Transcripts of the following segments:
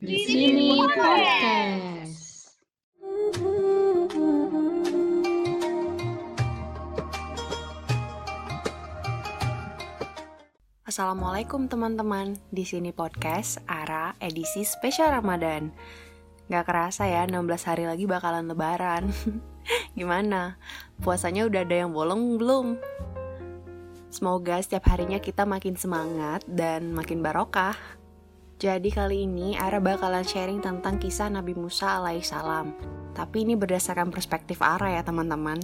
Di sini podcast. Assalamualaikum teman-teman, di sini podcast Ara edisi spesial Ramadan. Gak kerasa ya, 16 hari lagi bakalan lebaran. Gimana? Puasanya udah ada yang bolong belum? Semoga setiap harinya kita makin semangat dan makin barokah. Jadi kali ini Ara bakalan sharing tentang kisah Nabi Musa alaihissalam. Tapi ini berdasarkan perspektif Ara ya teman-teman.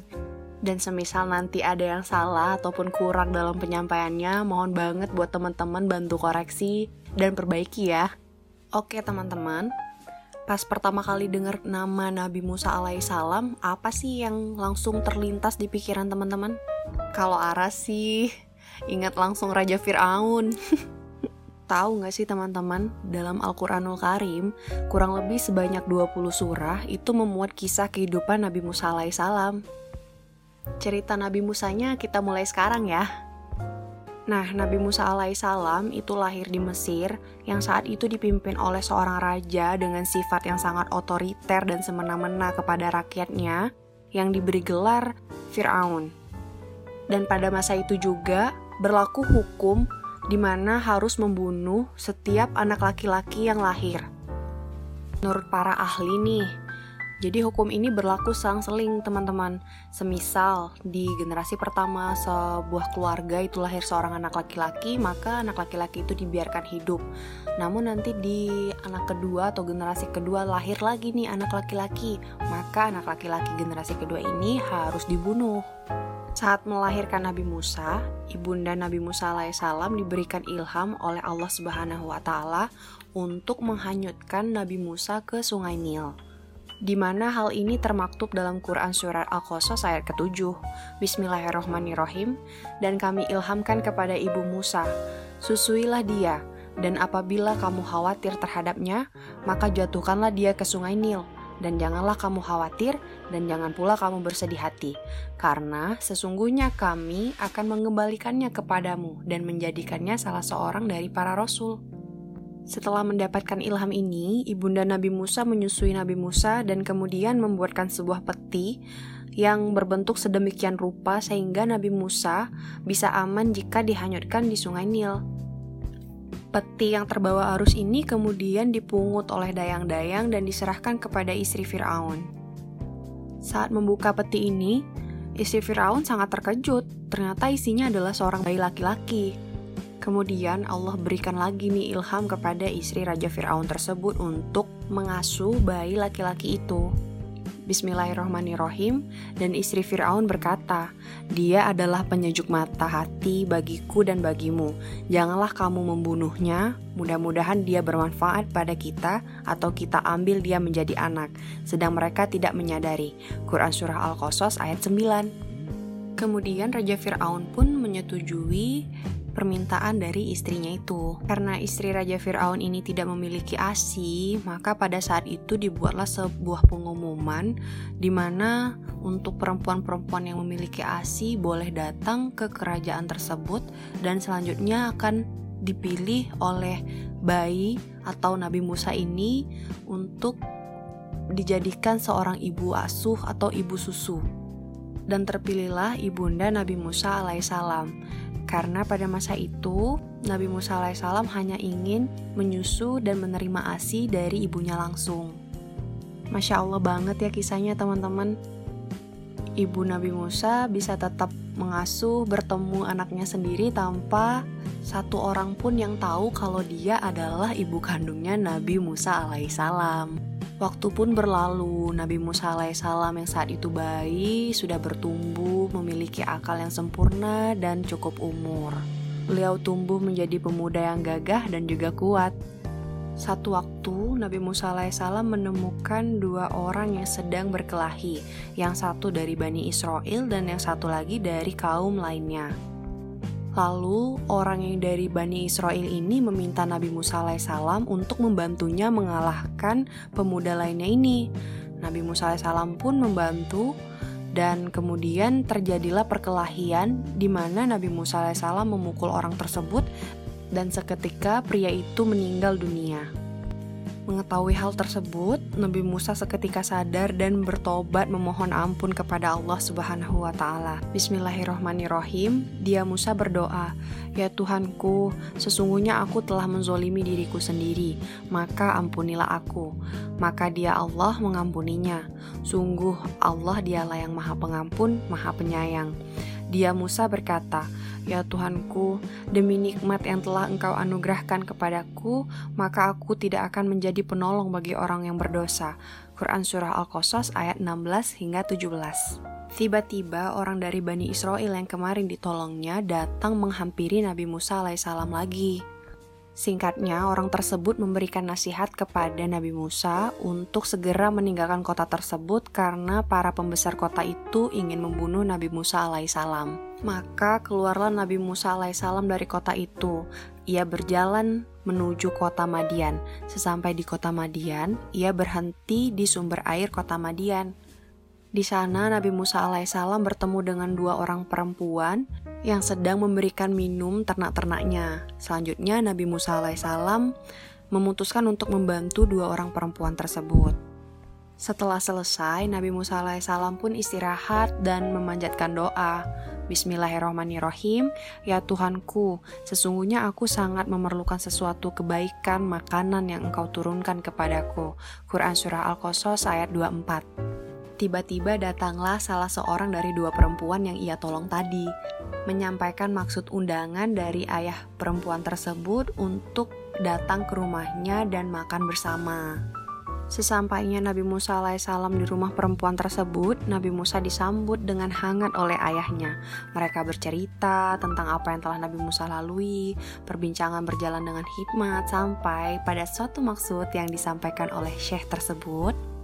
Dan semisal nanti ada yang salah ataupun kurang dalam penyampaiannya, mohon banget buat teman-teman bantu koreksi dan perbaiki ya. Oke teman-teman, pas pertama kali dengar nama Nabi Musa alaihissalam, apa sih yang langsung terlintas di pikiran teman-teman? Kalau Ara sih ingat langsung Raja Fir'aun. Tahu nggak sih teman-teman, dalam Al-Quranul Karim, kurang lebih sebanyak 20 surah itu memuat kisah kehidupan Nabi Musa alaihissalam. Cerita Nabi Musanya kita mulai sekarang ya. Nah, Nabi Musa alaihissalam itu lahir di Mesir yang saat itu dipimpin oleh seorang raja dengan sifat yang sangat otoriter dan semena-mena kepada rakyatnya yang diberi gelar Fir'aun. Dan pada masa itu juga berlaku hukum di mana harus membunuh setiap anak laki-laki yang lahir. Menurut para ahli nih, jadi hukum ini berlaku selang-seling teman-teman. Semisal di generasi pertama sebuah keluarga itu lahir seorang anak laki-laki, maka anak laki-laki itu dibiarkan hidup. Namun nanti di anak kedua atau generasi kedua lahir lagi nih anak laki-laki, maka anak laki-laki generasi kedua ini harus dibunuh. Saat melahirkan Nabi Musa, ibunda Nabi Musa alaihissalam diberikan ilham oleh Allah Subhanahu wa taala untuk menghanyutkan Nabi Musa ke Sungai Nil di mana hal ini termaktub dalam Quran Surat Al-Qasas ayat ke-7. Bismillahirrohmanirrohim, dan kami ilhamkan kepada ibu Musa, susuilah dia, dan apabila kamu khawatir terhadapnya, maka jatuhkanlah dia ke sungai Nil, dan janganlah kamu khawatir, dan jangan pula kamu bersedih hati, karena sesungguhnya kami akan mengembalikannya kepadamu, dan menjadikannya salah seorang dari para rasul. Setelah mendapatkan ilham ini, ibunda Nabi Musa menyusui Nabi Musa dan kemudian membuatkan sebuah peti yang berbentuk sedemikian rupa sehingga Nabi Musa bisa aman jika dihanyutkan di sungai Nil. Peti yang terbawa arus ini kemudian dipungut oleh dayang-dayang dan diserahkan kepada istri Firaun. Saat membuka peti ini, istri Firaun sangat terkejut. Ternyata isinya adalah seorang bayi laki-laki. Kemudian Allah berikan lagi nih ilham kepada istri Raja Fir'aun tersebut untuk mengasuh bayi laki-laki itu. Bismillahirrohmanirrohim dan istri Fir'aun berkata, Dia adalah penyejuk mata hati bagiku dan bagimu. Janganlah kamu membunuhnya, mudah-mudahan dia bermanfaat pada kita atau kita ambil dia menjadi anak. Sedang mereka tidak menyadari. Quran Surah Al-Qasas ayat 9 Kemudian Raja Fir'aun pun menyetujui permintaan dari istrinya itu. Karena istri Raja Fir'aun ini tidak memiliki ASI, maka pada saat itu dibuatlah sebuah pengumuman di mana untuk perempuan-perempuan yang memiliki ASI boleh datang ke kerajaan tersebut dan selanjutnya akan dipilih oleh bayi atau Nabi Musa ini untuk dijadikan seorang ibu asuh atau ibu susu. Dan terpilihlah ibunda Nabi Musa alaihissalam karena pada masa itu Nabi Musa alaihissalam hanya ingin menyusu dan menerima ASI dari ibunya langsung. Masya Allah banget ya kisahnya teman-teman. Ibu Nabi Musa bisa tetap mengasuh bertemu anaknya sendiri tanpa satu orang pun yang tahu kalau dia adalah ibu kandungnya Nabi Musa alaihissalam. Waktu pun berlalu, Nabi Musa alaihissalam yang saat itu bayi sudah bertumbuh, memiliki akal yang sempurna dan cukup umur. Beliau tumbuh menjadi pemuda yang gagah dan juga kuat. Satu waktu, Nabi Musa alaihissalam menemukan dua orang yang sedang berkelahi, yang satu dari Bani Israel dan yang satu lagi dari kaum lainnya. Lalu orang yang dari Bani Israel ini meminta Nabi Musa alaihissalam untuk membantunya mengalahkan pemuda lainnya ini. Nabi Musa alaihissalam pun membantu dan kemudian terjadilah perkelahian di mana Nabi Musa alaihissalam memukul orang tersebut dan seketika pria itu meninggal dunia. Mengetahui hal tersebut, Nabi Musa seketika sadar dan bertobat memohon ampun kepada Allah Subhanahu wa taala. Bismillahirrohmanirrohim. Dia Musa berdoa, "Ya Tuhanku, sesungguhnya aku telah menzolimi diriku sendiri, maka ampunilah aku." Maka dia Allah mengampuninya. Sungguh Allah dialah yang Maha Pengampun, Maha Penyayang. Dia Musa berkata, Ya Tuhanku, demi nikmat yang telah Engkau anugerahkan kepadaku, maka aku tidak akan menjadi penolong bagi orang yang berdosa. Quran Surah Al-Qasas ayat 16 hingga 17. Tiba-tiba orang dari Bani Israel yang kemarin ditolongnya datang menghampiri Nabi Musa alaihissalam lagi. Singkatnya, orang tersebut memberikan nasihat kepada Nabi Musa untuk segera meninggalkan kota tersebut karena para pembesar kota itu ingin membunuh Nabi Musa alaihissalam. Maka keluarlah Nabi Musa alaihissalam dari kota itu. Ia berjalan menuju kota Madian. Sesampai di kota Madian, ia berhenti di sumber air kota Madian. Di sana Nabi Musa alaihissalam bertemu dengan dua orang perempuan yang sedang memberikan minum ternak-ternaknya. Selanjutnya Nabi Musa alaihissalam memutuskan untuk membantu dua orang perempuan tersebut. Setelah selesai, Nabi Musa alaihissalam pun istirahat dan memanjatkan doa. Bismillahirrohmanirrohim, ya Tuhanku, sesungguhnya aku sangat memerlukan sesuatu kebaikan makanan yang engkau turunkan kepadaku. Quran Surah Al-Qasas ayat 24 Tiba-tiba datanglah salah seorang dari dua perempuan yang ia tolong tadi, menyampaikan maksud undangan dari ayah perempuan tersebut untuk datang ke rumahnya dan makan bersama. Sesampainya Nabi Musa alaihissalam di rumah perempuan tersebut, Nabi Musa disambut dengan hangat oleh ayahnya. Mereka bercerita tentang apa yang telah Nabi Musa lalui, perbincangan berjalan dengan hikmat sampai pada suatu maksud yang disampaikan oleh syekh tersebut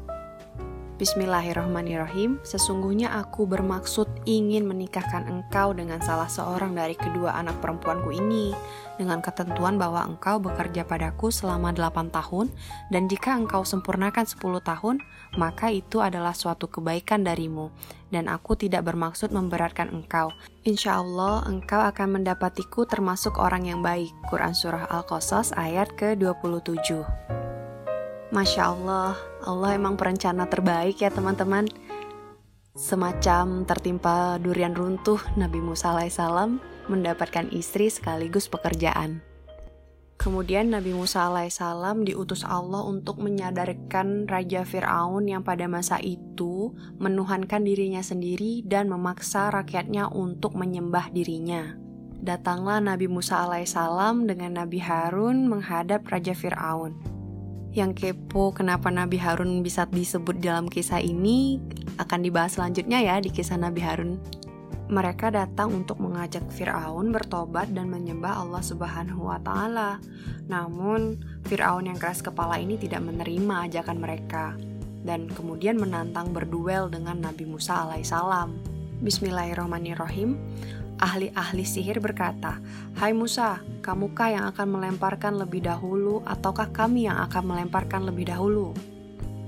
Bismillahirrahmanirrahim, sesungguhnya aku bermaksud ingin menikahkan engkau dengan salah seorang dari kedua anak perempuanku ini, dengan ketentuan bahwa engkau bekerja padaku selama 8 tahun, dan jika engkau sempurnakan 10 tahun, maka itu adalah suatu kebaikan darimu, dan aku tidak bermaksud memberatkan engkau. Insya Allah, engkau akan mendapatiku termasuk orang yang baik. Quran Surah Al-Qasas ayat ke-27 Masya Allah, Allah emang perencana terbaik ya teman-teman. Semacam tertimpa durian runtuh, Nabi Musa alaihissalam mendapatkan istri sekaligus pekerjaan. Kemudian Nabi Musa alaihissalam diutus Allah untuk menyadarkan Raja Fir'aun yang pada masa itu menuhankan dirinya sendiri dan memaksa rakyatnya untuk menyembah dirinya. Datanglah Nabi Musa alaihissalam dengan Nabi Harun menghadap Raja Fir'aun yang kepo kenapa Nabi Harun bisa disebut dalam kisah ini akan dibahas selanjutnya ya di kisah Nabi Harun. Mereka datang untuk mengajak Firaun bertobat dan menyembah Allah Subhanahu wa taala. Namun, Firaun yang keras kepala ini tidak menerima ajakan mereka dan kemudian menantang berduel dengan Nabi Musa alaihissalam. Bismillahirrahmanirrahim ahli-ahli sihir berkata, Hai Musa, kamukah yang akan melemparkan lebih dahulu ataukah kami yang akan melemparkan lebih dahulu?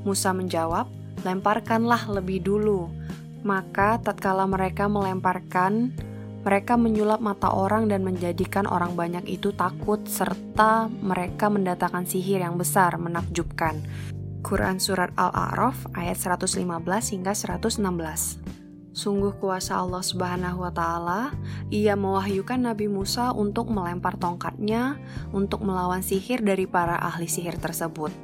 Musa menjawab, lemparkanlah lebih dulu. Maka tatkala mereka melemparkan, mereka menyulap mata orang dan menjadikan orang banyak itu takut serta mereka mendatangkan sihir yang besar menakjubkan. Quran Surat Al-A'raf ayat 115 hingga 116 Sungguh kuasa Allah Subhanahu wa taala, ia mewahyukan Nabi Musa untuk melempar tongkatnya untuk melawan sihir dari para ahli sihir tersebut.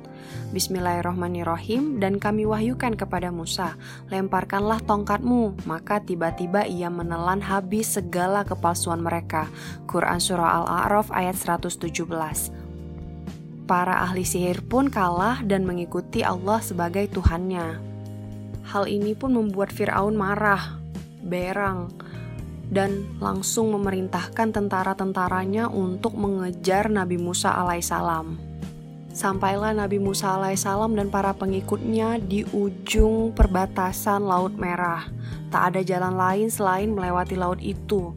Bismillahirrohmanirrohim dan kami wahyukan kepada Musa, lemparkanlah tongkatmu, maka tiba-tiba ia menelan habis segala kepalsuan mereka. Quran Surah Al-A'raf ayat 117 Para ahli sihir pun kalah dan mengikuti Allah sebagai Tuhannya. Hal ini pun membuat Firaun marah, berang, dan langsung memerintahkan tentara-tentaranya untuk mengejar Nabi Musa alaihissalam. Sampailah Nabi Musa alaihissalam dan para pengikutnya di ujung perbatasan Laut Merah. Tak ada jalan lain selain melewati laut itu.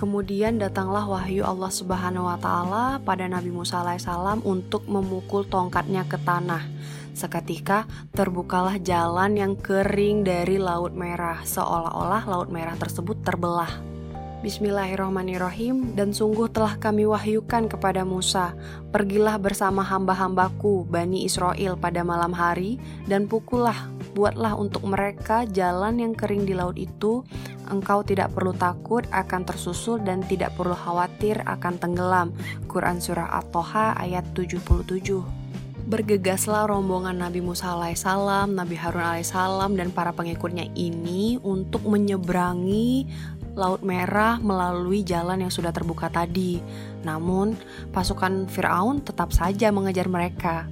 Kemudian datanglah wahyu Allah Subhanahu wa taala pada Nabi Musa alaihissalam untuk memukul tongkatnya ke tanah Seketika terbukalah jalan yang kering dari Laut Merah, seolah-olah Laut Merah tersebut terbelah. Bismillahirrahmanirrahim Dan sungguh telah kami wahyukan kepada Musa. Pergilah bersama hamba-hambaku Bani Israel pada malam hari Dan pukullah, buatlah untuk mereka jalan yang kering di laut itu. Engkau tidak perlu takut akan tersusul dan tidak perlu khawatir akan tenggelam. Quran Surah At-Toha ayat 77 bergegaslah rombongan Nabi Musa alaihissalam, Nabi Harun alaihissalam, dan para pengikutnya ini untuk menyeberangi Laut Merah melalui jalan yang sudah terbuka tadi. Namun, pasukan Firaun tetap saja mengejar mereka.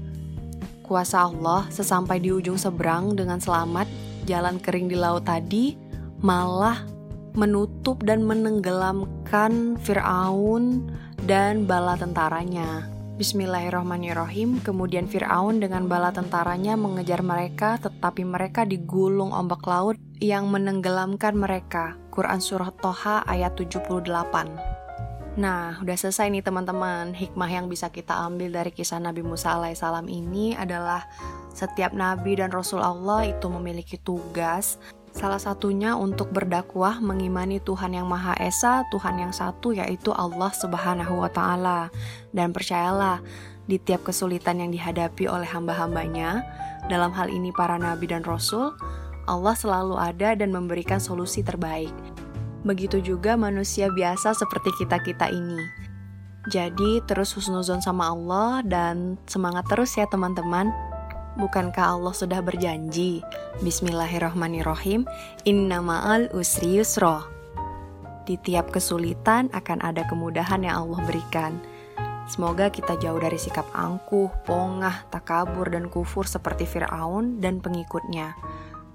Kuasa Allah sesampai di ujung seberang dengan selamat, jalan kering di laut tadi malah menutup dan menenggelamkan Firaun dan bala tentaranya. Bismillahirrahmanirrahim. Kemudian Firaun dengan bala tentaranya mengejar mereka, tetapi mereka digulung ombak laut yang menenggelamkan mereka. Quran Surah Toha ayat 78. Nah, udah selesai nih teman-teman. Hikmah yang bisa kita ambil dari kisah Nabi Musa alaihissalam ini adalah setiap nabi dan rasul Allah itu memiliki tugas Salah satunya untuk berdakwah mengimani Tuhan yang Maha Esa, Tuhan yang satu yaitu Allah Subhanahu wa taala. Dan percayalah, di tiap kesulitan yang dihadapi oleh hamba-hambanya, dalam hal ini para nabi dan rasul, Allah selalu ada dan memberikan solusi terbaik. Begitu juga manusia biasa seperti kita-kita ini. Jadi terus husnuzon sama Allah dan semangat terus ya teman-teman. Bukankah Allah sudah berjanji? Bismillahirrohmanirrohim. Inna ma'al usri yusro. Di tiap kesulitan akan ada kemudahan yang Allah berikan. Semoga kita jauh dari sikap angkuh, pongah, takabur, dan kufur seperti Fir'aun dan pengikutnya.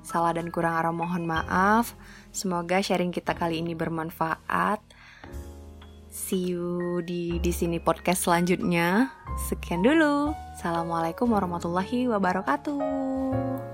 Salah dan kurang arah mohon maaf. Semoga sharing kita kali ini bermanfaat. See you di di sini podcast selanjutnya. Sekian dulu. Assalamualaikum warahmatullahi wabarakatuh.